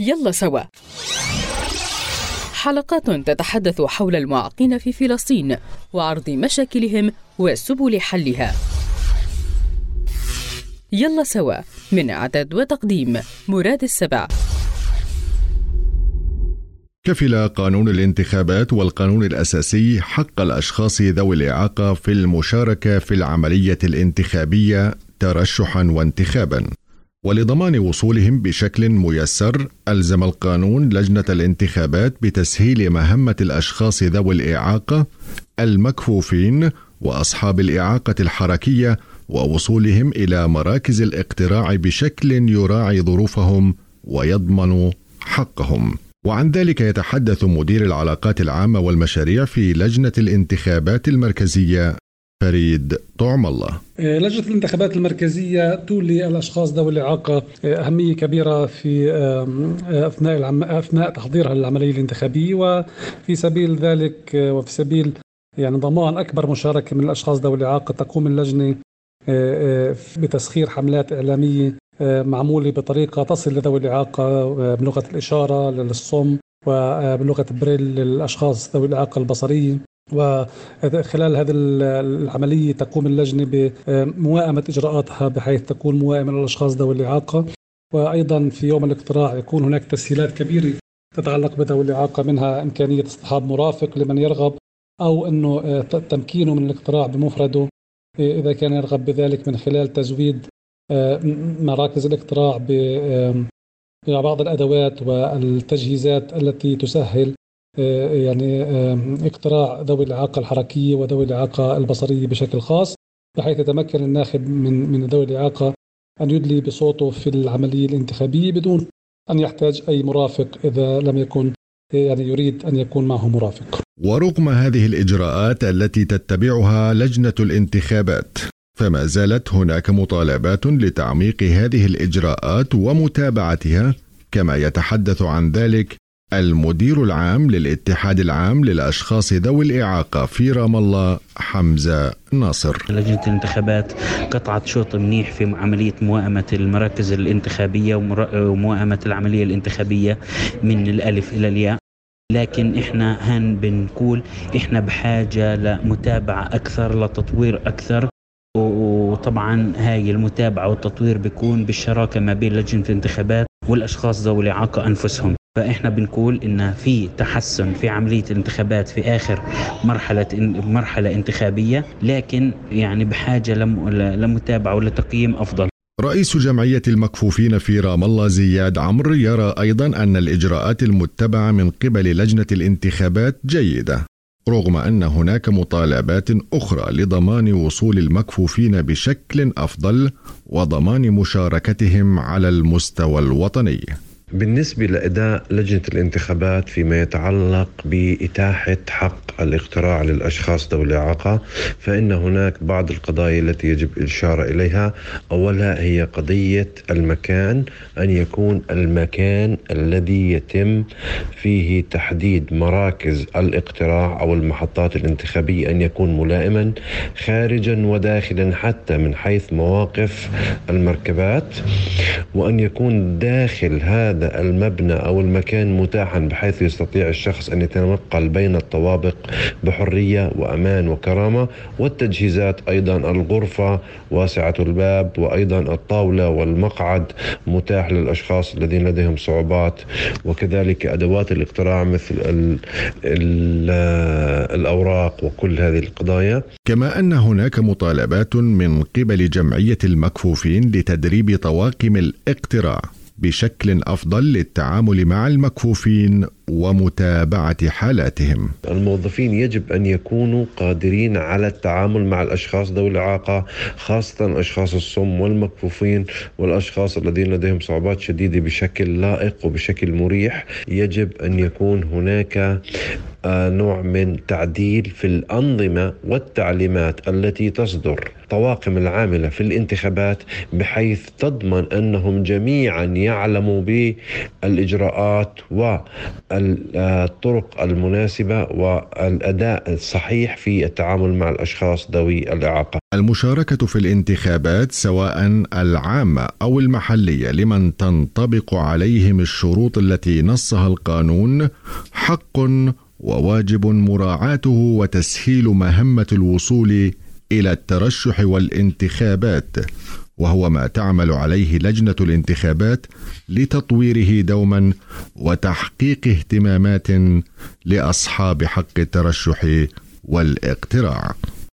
يلا سوا. حلقات تتحدث حول المعاقين في فلسطين وعرض مشاكلهم وسبل حلها. يلا سوا من إعداد وتقديم مراد السبع. كفل قانون الانتخابات والقانون الأساسي حق الأشخاص ذوي الإعاقة في المشاركة في العملية الانتخابية ترشحا وانتخابا. ولضمان وصولهم بشكل ميسر ألزم القانون لجنة الانتخابات بتسهيل مهمة الأشخاص ذوي الإعاقة المكفوفين وأصحاب الإعاقة الحركية ووصولهم إلى مراكز الاقتراع بشكل يراعي ظروفهم ويضمن حقهم. وعن ذلك يتحدث مدير العلاقات العامة والمشاريع في لجنة الانتخابات المركزية فريد طعم الله. آه، لجنة الانتخابات المركزية تولي الأشخاص ذوي الإعاقة آه، أهمية كبيرة في آه، أثناء العم... أثناء تحضيرها للعملية الانتخابية وفي سبيل ذلك وفي سبيل يعني ضمان أكبر مشاركة من الأشخاص ذوي الإعاقة تقوم اللجنة بتسخير حملات إعلامية معمولة بطريقة تصل لذوي الإعاقة بلغة الإشارة للصم وبلغة بريل للأشخاص ذوي الإعاقة البصرية. وخلال هذه العملية تقوم اللجنة بموائمة إجراءاتها بحيث تكون موائمة للأشخاص ذوي الإعاقة. وأيضا في يوم الاقتراع يكون هناك تسهيلات كبيرة تتعلق بذوي الإعاقة منها إمكانية اصطحاب مرافق لمن يرغب أو أنه تمكينه من الاقتراع بمفرده. إذا كان يرغب بذلك من خلال تزويد مراكز الاقتراع ببعض الأدوات والتجهيزات التي تسهل آه، يعني اقتراع ذوي الإعاقة الحركية وذوي الإعاقة البصرية بشكل خاص بحيث يتمكن الناخب من من ذوي الإعاقة أن يدلي بصوته في العملية الانتخابية بدون أن يحتاج أي مرافق إذا لم يكن يعني يريد أن يكون معه مرافق. ورغم هذه الإجراءات التي تتبعها لجنة الانتخابات فما زالت هناك مطالبات لتعميق هذه الإجراءات ومتابعتها كما يتحدث عن ذلك المدير العام للاتحاد العام للأشخاص ذوي الإعاقة في رام الله حمزة ناصر. لجنة الانتخابات قطعت شوط منيح في عملية موائمة المراكز الانتخابية وموائمة العملية الانتخابية من الألف إلى الياء. لكن إحنا هن بنقول إحنا بحاجة لمتابعة أكثر لتطوير أكثر. وطبعا هاي المتابعة والتطوير بيكون بالشراكة ما بين لجنة الانتخابات والأشخاص ذوي الإعاقة أنفسهم. فإحنا بنقول إن في تحسن في عملية الانتخابات في آخر مرحلة مرحلة انتخابية لكن يعني بحاجة لمتابعة ولتقييم أفضل. رئيس جمعية المكفوفين في رام الله زياد عمرو يرى أيضا أن الإجراءات المتبعة من قبل لجنة الانتخابات جيدة رغم أن هناك مطالبات أخرى لضمان وصول المكفوفين بشكل أفضل وضمان مشاركتهم على المستوى الوطني. بالنسبة لأداء لجنة الانتخابات فيما يتعلق بإتاحة حق الاقتراع للأشخاص ذوي الإعاقة فإن هناك بعض القضايا التي يجب الإشارة إليها. أولها هي قضية المكان أن يكون المكان الذي يتم فيه تحديد مراكز الاقتراع أو المحطات الانتخابية أن يكون ملائما خارجا وداخلا حتى من حيث مواقف المركبات وأن يكون داخل هذا هذا المبنى أو المكان متاحا بحيث يستطيع الشخص أن يتنقل بين الطوابق بحرية وأمان وكرامة. والتجهيزات أيضا الغرفة واسعة الباب وأيضا الطاولة والمقعد متاح للأشخاص الذين لديهم صعوبات. وكذلك أدوات الاقتراع مثل ال ال الأوراق وكل هذه القضايا. كما أن هناك مطالبات من قبل جمعية المكفوفين لتدريب طواقم الاقتراع. بشكل أفضل للتعامل مع المكفوفين. ومتابعة حالاتهم. الموظفين يجب أن يكونوا قادرين على التعامل مع الأشخاص ذوي الإعاقة خاصة أشخاص الصم والمكفوفين والأشخاص الذين لديهم صعوبات شديدة بشكل لائق وبشكل مريح، يجب أن يكون هناك آه، نوع من تعديل في الأنظمة والتعليمات التي تصدر الطواقم العاملة في الانتخابات بحيث تضمن أنهم جميعا يعلموا بالإجراءات و الطرق المناسبة والأداء الصحيح في التعامل مع الأشخاص ذوي الإعاقة. المشاركة في الانتخابات سواء العامة أو المحلية لمن تنطبق عليهم الشروط التي نصها القانون حق وواجب مراعاته وتسهيل مهمة الوصول إلى الترشح والانتخابات. وهو ما تعمل عليه لجنة الانتخابات لتطويره دوما وتحقيق اهتمامات لأصحاب حق الترشح والإقتراع.